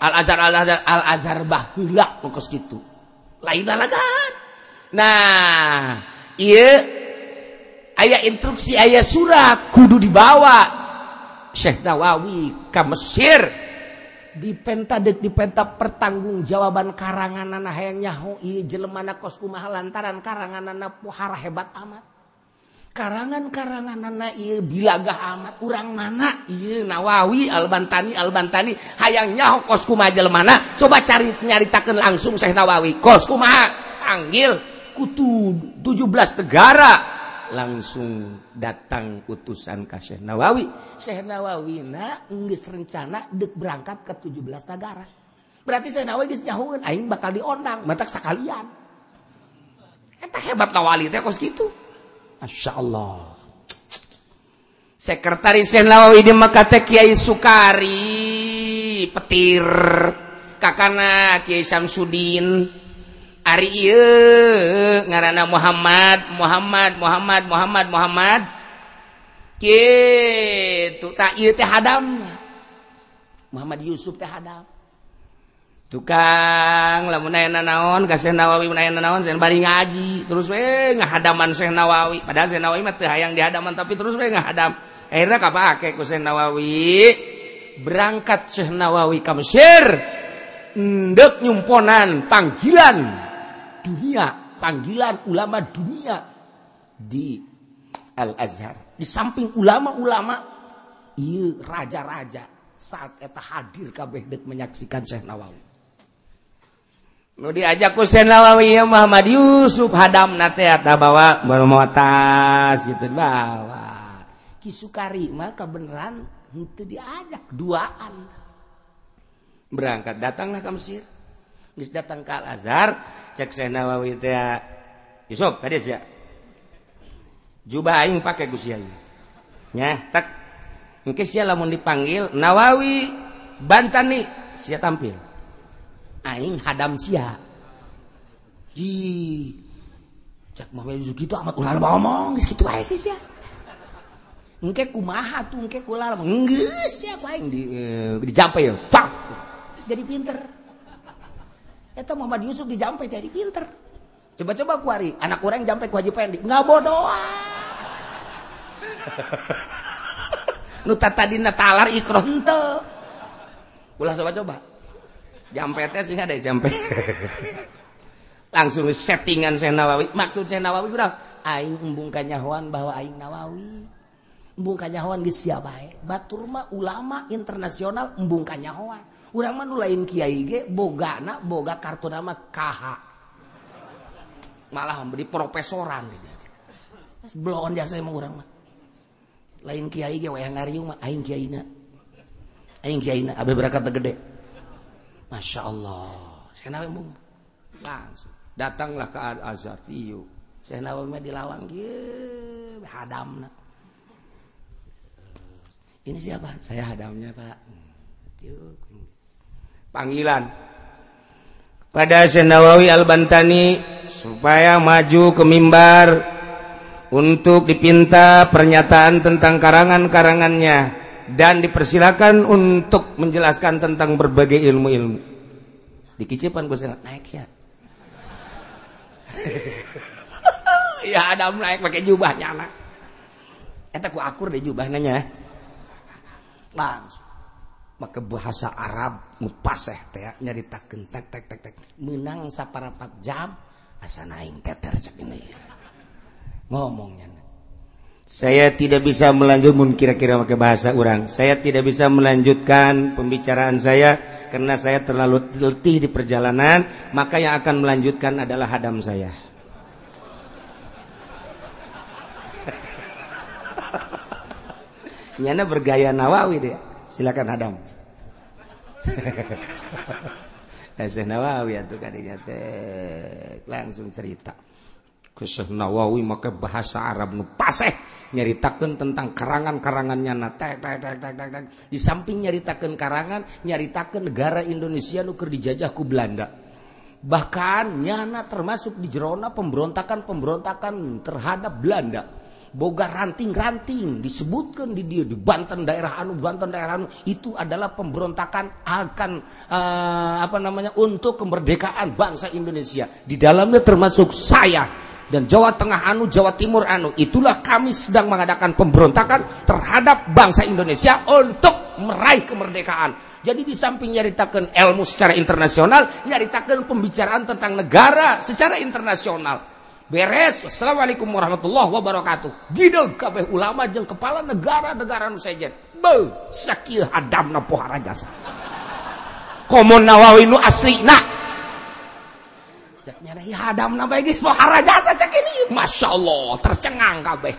Al-azhar Al-azhar Al-azhar bah heula kitu. Lain lalagan. Nah, ieu aya instruksi aya surat kudu dibawa Syekh Nawawi ka Mesir di penta dek di penta pertanggung jawaban karangan anak hayang nyaho iya jelemana kos kumaha lantaran karangan anak pohara hebat amat karangan-karangan nana bilagah amat urang mana? Iya Nawawi Albantani Albantani. Hayangnya kosku kumaha mana? Coba cari nyaritakan langsung Syekh Nawawi. Kosku kumaha? Panggil. Kutu 17 negara. Langsung datang utusan ke Syekh Nawawi. Syekh Nawawi na nggis rencana dek berangkat ke 17 negara. Berarti Syekh Nawawi geus nyahueun aing bakal diondang matak sakalian. Eta hebat Nawali teh kos gitu Masya Allah sekretaris Nawawi di Makate Kiai Sukari petir. Kakana Kiai Syamsuddin Ari ieu ngaranna Muhammad Muhammad Muhammad Muhammad Muhammad. Gitu tak ieu teh hadam. Muhammad Yusuf teh hadam. tukang lamun na naon? Kasih nawawi naon? Sen bari ngaji terus we ngahadaman Syekh nawawi. Padahal Syekh nawawi mah teu hayang dihadaman tapi terus we ngahadam. Akhirnya kapake ku Syekh nawawi berangkat Syekh Nawawi ka Mesir. Ndek nyumponan panggilan dunia panggilan ulama dunia di Al Azhar di samping ulama-ulama iya raja-raja. Saat eta hadir kabeh dek menyaksikan Syekh Nawawi. diajak Husein Nawawi Muhammad Yusuf Hadam nate eta bawa baru mau atas gitu bawa. Kisukari mah kebenaran itu diajak duaan. Berangkat datanglah ke Mesir. Mis datang ke Al Azhar cek Husain Nawawi teh Yusuf tadi ya jubah aing pakai Gus nya tak. Mungkin sia lamun dipanggil Nawawi Bantani. Sia tampil. aing hadam sia. Di cak mah Zuki itu amat ulah ngomong geus kitu aja sih sia. Engke kumaha tuh engke ulah geus sia ku aing di uh, dijampe ya. Cak. Jadi pinter. Eta Muhammad Yusuf dijampe jadi pinter. Coba-coba kuari anak orang jampe ku Haji Pendi enggak bodoh. Nu tata dina talar ikron teu. Ulah coba-coba. jampetes PTS ada jampe langsung settingan saya Nawawi. Maksud saya Nawawi udah aing embung kanyahoan bahwa aing Nawawi. Embung kanyahoan geus sia bae batur mah ulama internasional embung kanyahoan urang mah nu lain kiai ge boga na boga kartu nama KH malah memberi profesoran bloon jasa emang urang mah. Lain kiai ge wayang ngariung mah aing kiaina aing kiaina abe berangkat gede. Masya Allah saya nawe mung langsung. Datanglah ke Al Azhar. Iyo. Saya nawe mah dilawang gitu hadamna ini siapa? Saya hadamnya pak. Panggilan. Pada Senawawi Al-Bantani supaya maju ke mimbar untuk dipinta pernyataan tentang karangan-karangannya dan dipersilakan untuk menjelaskan tentang berbagai ilmu-ilmu. Dikicipan gue naik ya. ya ada naik pakai jubahnya anak. Eta ku akur deh jubah nanya langsung. Maka bahasa Arab mupaseh teh nyaritakeun tek tek tek tek. Menang saparapat jam asa naing teter cek ini. Ngomongnya saya tidak bisa melanjutkan kira-kira pakai bahasa orang. Saya tidak bisa melanjutkan pembicaraan saya karena saya terlalu letih di perjalanan. Maka yang akan melanjutkan adalah hadam saya. Nyana bergaya Nawawi deh silakan hadam. Syekh Nawawi atuh kadinya teh. Langsung cerita. Ke Syekh Nawawi maka bahasa Arab nu paseh nyaritakeun tentang karangan-karangannya. Na di samping nyaritakeun karangan nyaritakeun negara Indonesia nu keur dijajah ku Belanda. Bahkan nyana termasuk di jerona pemberontakan-pemberontakan terhadap Belanda. Boga ranting-ranting disebutkan di dia di Banten daerah anu Banten daerah anu itu adalah pemberontakan akan uh, apa namanya untuk kemerdekaan bangsa Indonesia. Di dalamnya termasuk saya dan Jawa Tengah anu Jawa Timur anu itulah kami sedang mengadakan pemberontakan terhadap bangsa Indonesia untuk meraih kemerdekaan. Jadi di samping nyaritakan ilmu secara internasional nyaritakan pembicaraan tentang negara secara internasional. Beres. Assalamualaikum warahmatullahi wabarakatuh. Gidel kabeh ulama jeung kepala negara-negara nu sejen. Be sakieu hadamna pohara jasa komun nawawi nu aslina Masya Allah tercengang kabeh.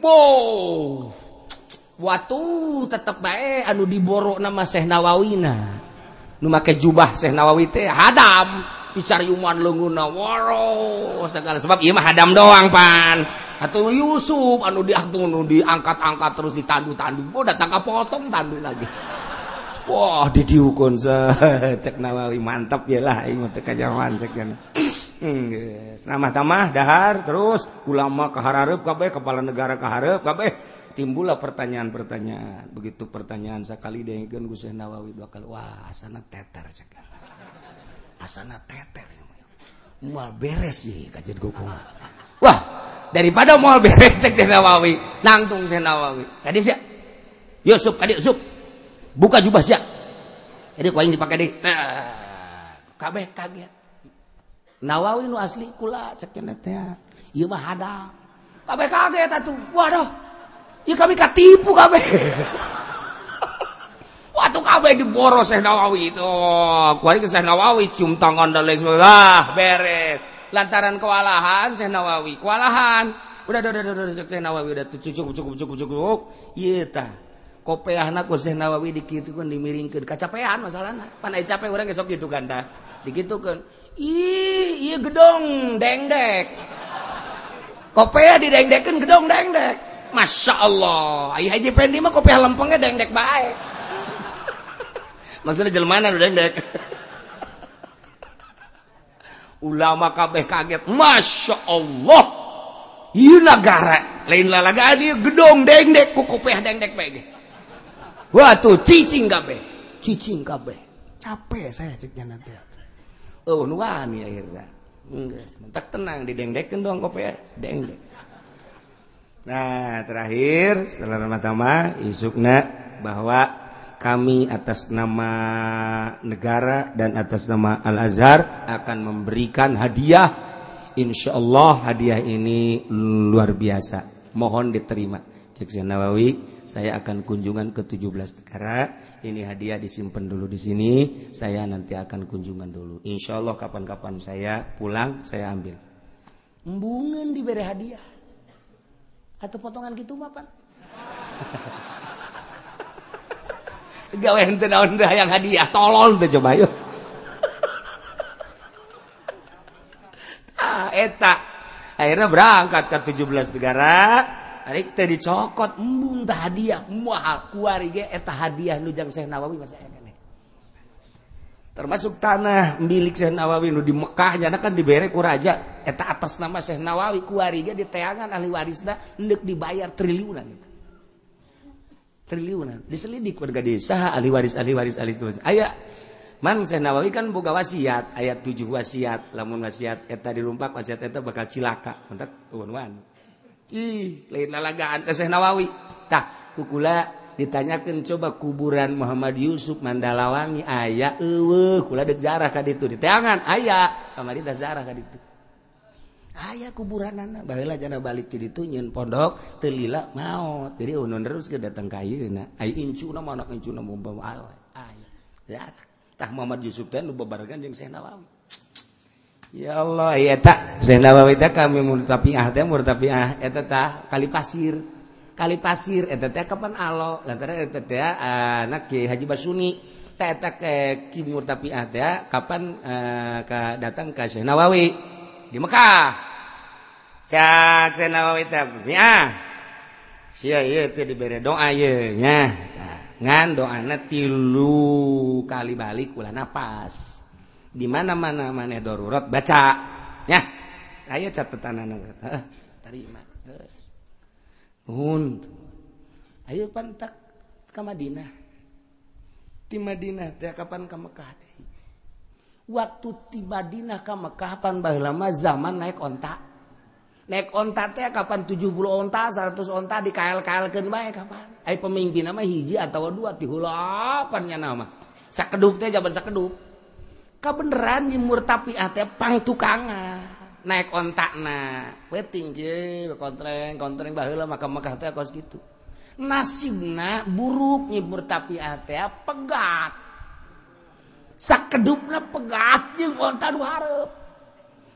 Wow. Watu tetap baik anu diborok nama Syekh Nawawina nu make jubah Syekh Nawawi teh hadam. Dicariuman leunguna waro segala sebab ieu mah hadam doang pan. Atau Yusuf anu diangkat-angkat terus ditandu-tandu. Gua datang ka potong tandu lagi. Wah didiukun cek nawawi mantap yalah ini teh kajaman cek kan. Hmm, nama tamah dahar terus ulama keharap kabeh kepala negara keharap kabeh timbullah pertanyaan-pertanyaan begitu pertanyaan sekali dengan Gus Nawawi bakal wah asana teter cek. Asana teter. Mual beres sih kajian gokong. Wah daripada mual beres cek Nawawi nangtung Nawawi. Tadi sih Yusuf tadi Yusuf buka jubah sia jadi kuaing dipakai deh kabeh kaget Nawawi nu asli kula cenah teh ieu mah hadang kabeh kaget atuh waduh ieu kami katipu kabeh Waktu kabeh diboros Syekh Nawawi itu. Kuari ke Syekh Nawawi cium tangan dan lain sebagainya. Ah, beres. Lantaran kewalahan Syekh Nawawi, kewalahan. Udah, udah, udah, udah, Syekh Nawawi udah cukup cukup cukup cukup cukup. Iya tah. Kopeahna ku Syekh Nawawi dikitukeun dimiringkeun. Kacapean masalahna. Pan aya capek urang gesok gitu kan tah. Dikitukeun. Ih, iya gedong dengdek. Kopeah didengdekeun gedong dengdek. Masya Allah. Ayah Haji Pendi mah kopeah lempengnya dengdek baik maksudnya jelmana udah dek ulama kabeh kaget masya Allah iya negara lain lalaga dia gedong deng dek kuku peh tuh cicing kabeh. Cicing kabeh. Capek saya ceknya nanti. Oh nuani akhirnya. Enggak tenang di deng dek dong kopi deng dek nah terakhir setelah pertama isukna bahwa kami atas nama negara dan atas nama Al-Azhar akan memberikan hadiah. Insya Allah hadiah ini luar biasa. Mohon diterima. Cek Nawawi saya akan kunjungan ke 17 negara. Ini hadiah disimpan dulu di sini. Saya nanti akan kunjungan dulu. Insya Allah kapan-kapan saya pulang saya ambil. Embungan diberi hadiah. Atau potongan gitu mapan gawe henteu naon yang hadiah. Tolol teh coba yuk. Ah eta. Akhirnya berangkat ke 17 negara Ari teh dicokot embung tah hadiah moal kuari ge eh, eta hadiah nu jeung Syekh Nawawi masa keneh. Termasuk tanah milik Syekh Nawawi nu di Mekah nya kan dibere ku raja eh, eta atas nama Syekh Nawawi kuari ge diteangan ahli warisna endek dibayar triliunan eta. Triliunan. Diselidik warga desa ahli waris ahli waris ahli waris. Aya Man Syekh Nawawi kan boga wasiat, ayat tujuh wasiat, lamun wasiat eta dirumpak wasiat eta bakal cilaka. Mentak wan-wan. Ih, lalagaan teh Nawawi. Tah, kukula ditanyakan coba kuburan Muhammad Yusuf Mandalawangi aya eueuh kula deuk jarah ka ditu diteangan aya kamari teh jarah ka ditu. Aya baheula jana balik ti ditu nyeun pondok teu lila. Jadi unun terus ke datang ka ayeuna. Ai incuna mah anak incuna mumpa aya. ya Tah Muhammad Yusuf teh nu babarengan jeung Syekh Nawawi. ya Allah ya tak. Zainalawita kami murtapiah teh murtapiah eta tah kali pasir. Kali pasir eta teh kapan alo. Lantaran eta teh anak ah, Kiai Haji Basuni. Teh eta ke Ki murtapiah teh kapan uh, ka datang ke Syekh Nawawi di Mekah. Cak Syekh Nawawi teh ya sia ieu teh dibere doa ye nya. Ngan doana tilu kali balik ulah napas. di mana-mana maneh darurat baca. Ya. Ayo catatan anak. Terima. Nuhun. Ayo pantak ke Madinah. Di Madinah teh kapan ke Mekah waktu di Madinah ke Mekah pan lama zaman naik ontak naik onta teh kapan 70 onta 100 onta di KL KL kan baik kapan? Ay pemimpin nama hiji atau dua dihulapannya nama. Sakedup teh jaban sakedup kabeneran nyemur tapi ate pang tukangan naik ontak na weting je kontreng kontreng baheula maka mekah teh kos gitu. Nasibna buruk nyemur tapi ate pegat. Sakedupna pegat jeung onta nu hareup.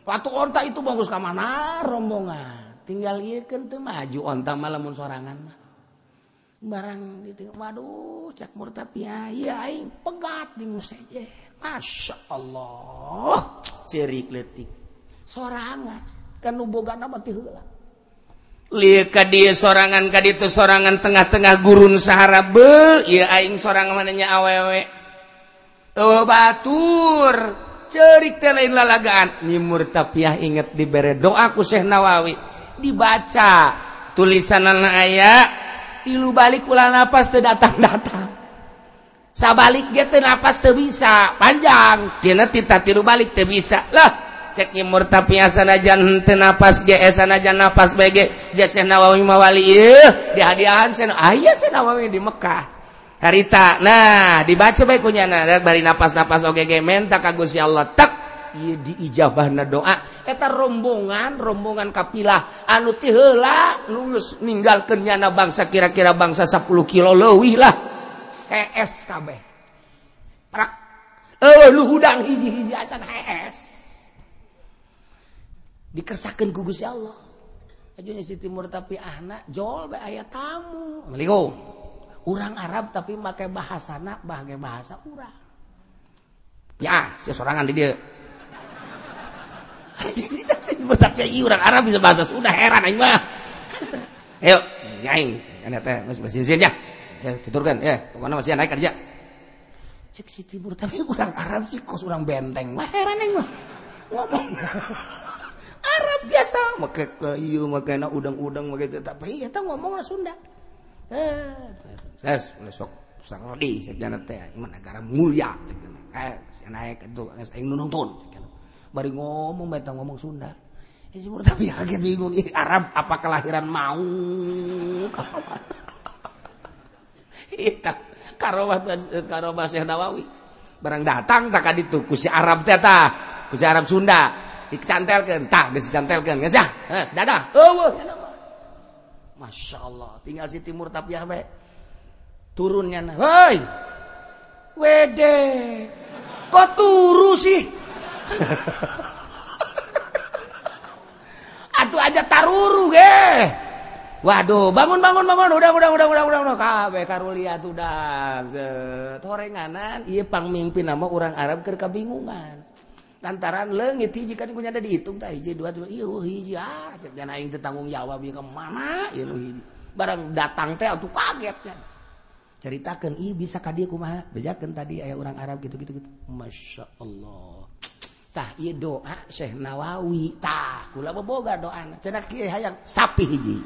Waktu onta itu bagus ke mana rombongan. Tinggal iya kan tuh maju onta malamun sorangan mah. Barang ditinggal waduh cak murtapia iya aing pegat di museje Masya Allah. Cirik-letik sorangan. Kan boga nama tihula Lika dia sorangan ka itu sorangan tengah-tengah gurun Sahara be, ya aing sorangan mananya awewe. Oh batur, cerik teh lain lalagaan. Nyimur tapiah inget dibere doa ku Syekh Nawawi. Dibaca. Tulisan anak ayah tilu balik ulah napas teu datang-datang. sabalik dia teu napas teu bisa panjang. Cina tita tilu balik teu bisa. Lah ceknya tapi asana jan teu napas ge eh, asana jan napas bae bege jasa nawawi mawali eh, ieu dihadiahan sana aya sana nawawi di Mekah. Harita nah dibaca bae kunyana rek bari napas-napas oge ge menta ka Gusti Allah tak. Ieu diijabahna doa. Eta rombongan rombongan kapilah anu tiheula lulus ninggalkeun nyana bangsa kira-kira bangsa 10 kilo leuwih lah. ESKB eh, hudang hiji-hiji acan HS. Dikersakeun ku Gusti Allah. Ajunya si timur tapi anak jol bae aya tamu. Assalamualaikum. urang Arab tapi make bahasana bahagia bahasa urang. Ya si sorangan di dia. Tapi orang Arab bisa bahasa Sunda heran aing mah. Ayo nyaing. Ana teh geus besinsin ya. ya tuturkan ya pokoknya masih naik kerja. Cek si timur tapi kurang Arab sih kos orang benteng. Mah heran yang mah ngomong. Arab biasa. Make ke iu na udang-udang make tapi ya tahu ngomong Sunda. Eh. Ses besok. Sang di sekjana teh. Mana negara mulia eh si naik itu saya nonton bari ngomong beta ngomong Sunda. Eh, ya, tapi agak bingung. Arab apa kelahiran mau? Kawan. karowi barang datang tak ditu kusi Arab teta kusi Arab Sunda. Dicantelkan tak dicantelkan geus ah geus eh, dadah. Eueuh Masya Allah tinggal si timur tapi abe turunnya hei wede kok turu sih? Atuh aja taruru ge. Waduh bangun bangun bangun. Udah udah udah udah udah udah. Kabeh karulia tudang torenganan. Ieu pangmimpin nama orang Arab keur kabingungan. Lantaran leungit hiji kan kunyada dihitung tah hiji dua dua ieu hiji ah jangan aing teu tanggung jawab ieu ka mana ieu hiji. Barang datang teh atuh kaget kan ceritakeun ieu bisa ka dieu kumaha? Bejakeun tadi aya orang Arab gitu-gitu gitu masyaallah tah ieu doa Syekh Nawawi. Tah kula boga doana. Cenah kieu hayang sapi hiji.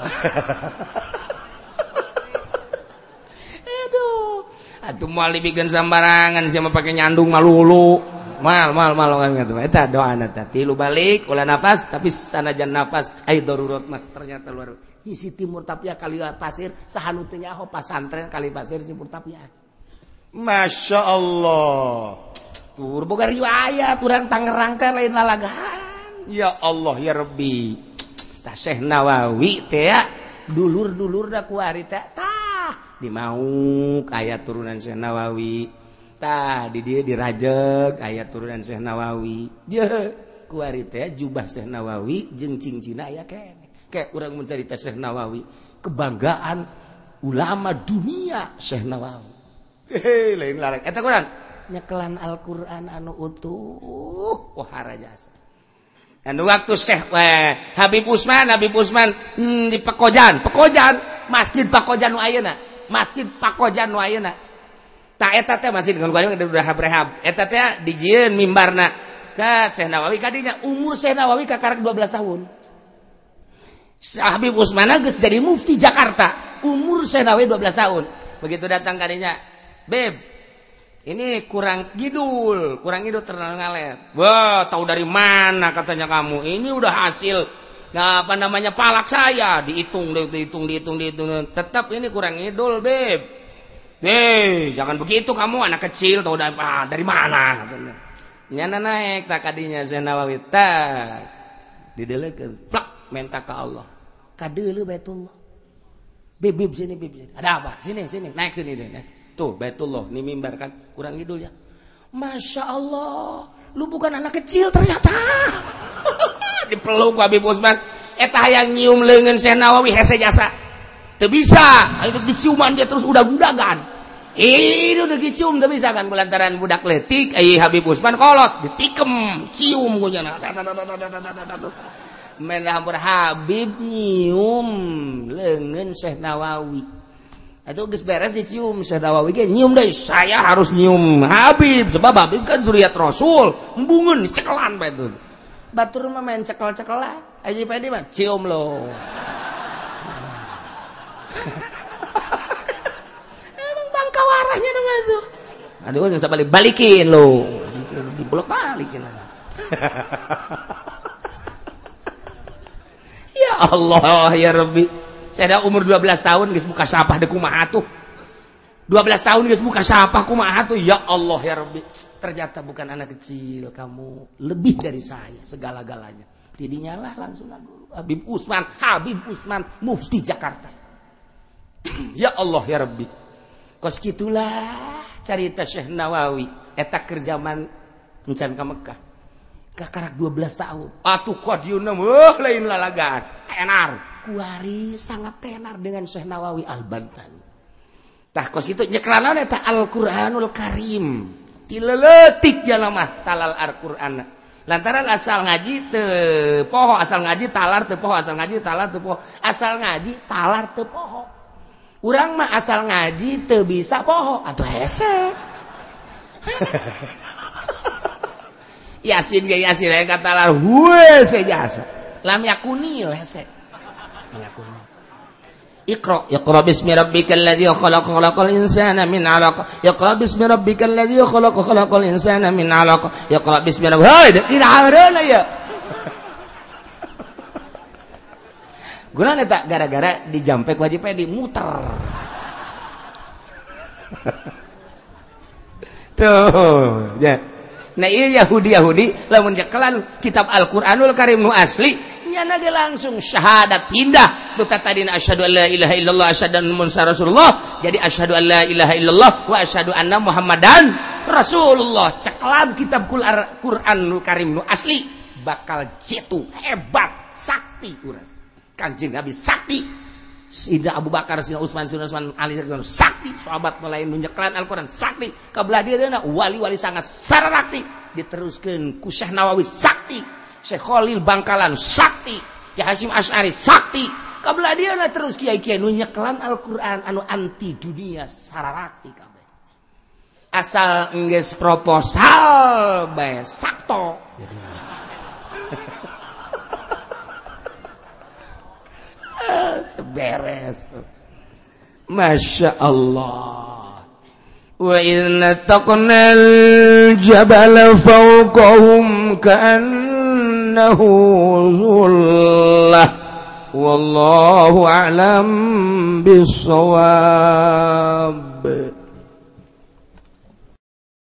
Aduh. Atuh moal dibigeun sambarangan sia mah pake nyandung malulu mal mal mal kan kitu eta doana tah tilu balik ulah nafas tapi sanajan nafas ai darurat mah ternyata luar. Di tapi murtapia kali pasir sahanu teu nyaho pasantren kali pasir timur murtapia Masya Allah. Maskur boga riwayat urang Tangerangkan lain lalagan ya Allah ya Rabbi. Tah Syekh Nawawi teh dulur-dulur da kuari teh. Tah dimau ayat turunan Syekh Nawawi. Tah di dia dirajeg ayat turunan Syekh Nawawi. Je kuari teh jubah Syekh Nawawi jeung cincinna aya kene. Kayak urang mencerita Syekh Nawawi. Kebanggaan ulama dunia Syekh Nawawi. Lain lalek. Eta kurang? nyekelan Alquran anu utuh. Wahara jasa. Anu waktu Syekh eh, Habib Usman Habib Usman hmm, di Pekojan. Pekojan? Masjid Pakojan nu ayeuna. Masjid Pakojan nu ayeuna. Tak eta teh masjid dengan gua udah rehab eta teh dijieun mimbarna. Ka Syekh Nawawi kadinya umur Syekh Nawawi kakarek 12 tahun. Habib Usman geus jadi mufti Jakarta. Umur Syekh Nawawi 12 tahun. Begitu datang kadinya Beb ini kurang gidul, kurang gidul terlalu ngalet." Wah, tahu dari mana katanya kamu? Ini udah hasil nah, apa namanya palak saya. Dihitung dihitung dihitung dihitung tetap ini kurang idul beb. Hei, jangan begitu kamu anak kecil tahu dari, ah, dari mana nyana naik tak kadinya Nawawi tak plak minta ke Allah. Kadelu Baitullah. Bib bib sini bib sini. Ada apa? Sini sini. Naik sini deh naik. tuh Baitullah ini mimbar kan? Kurang ngidul ya? Masya Allah lu bukan anak kecil ternyata. Dipeluk Habib Usman. Eta yang nyium lengan Syekh Nawawi hese jasa. Teu bisa. Diciuman dia terus udah gudagan. Itu udah dicium gak bisa kan kulantaran budak letik eh Habib Usman kolot ditikem cium kunyana menambah Habib nyium lengan Syekh Nawawi. Itu geus beres dicium Syekh Nawawi ge nyium deh. Saya harus nyium. Habib sebab Habib kan zuriat Rasul. Embungeun cekelan bae itu batur mah main cekel-cekelan. Aja pede mah cium lo. Emang bangka warahnya nama itu. Aduh nggak usah balik balikin lo. Dibolak balikin Ya Allah ya Rabbi. Saya umur 12 tahun guys buka sapah de kumaha tuh. 12 tahun guys buka sapah kumaha tuh. Ya Allah ya Rabbi. Ternyata bukan anak kecil kamu lebih dari saya segala-galanya. Tidinya lah langsung guru Habib Usman, Habib Usman mufti Jakarta. ya Allah ya Rabbi. Kos gitulah cerita Syekh Nawawi eta kerjaman encan ka Mekah karak 12 tahun atuh kodiuna wah lain lalagan tenar kuari sangat tenar dengan Syekh Nawawi Al-Bantan. Tah kos itu nyeklanan eta Al-Qur'anul Karim. Tileletik jalama talal Al-Qur'an. Lantaran asal ngaji te poho asal ngaji talar te poho asal ngaji talar te poho. Asal ngaji talar te poho. Urang mah asal ngaji te bisa poho. Atau hese. Yasin ge Yasin kata lah we sejasa. Lam yakuni hese. Yakuni. Iqra Iqra bismi rabbikal ladzi khalaq khalaqal insana min 'alaq. Iqra bismi rabbikal ladzi khalaq khalaqal insana min 'alaq. Iqra bismi rabbikal Hai tidak harana ya. Gunanya tak gara-gara dijampek wajibnya dimuter. Tuh, ya. Nah iya Yahudi Yahudi lamun jakelan kitab Al-Qur'anul Karim nu asli nyana ge langsung syahadat pindah. Tu tadina asyhadu alla ilaha illallah asyhadu anna muhammadan rasulullah. Jadi asyhadu alla ilaha illallah wa asyhadu anna muhammadan rasulullah. Ceklam kitab Quranul Karim nu asli. Bakal jitu hebat sakti urang. Kanjeng Nabi sakti. Sina Abu Bakar, Sina Utsman, Sina Utsman Ali sakti, sahabat mulai nunjukkan Al-Qur'an sakti, kabelah dia wali-wali sangat sarakti diteruskan ku Syekh Nawawi sakti. Syekh Khalil Bangkalan sakti, Ki Hasim Asy'ari sakti, kabelah dia terus kiai-kiai nunjukkan Al-Quran anu anti dunia sarakti kabeh. Asal enggeus proposal bae sakto. beres Masya Allah وإذ نتقنا الجبل فوقهم كأنه ظلة والله أعلم بالصواب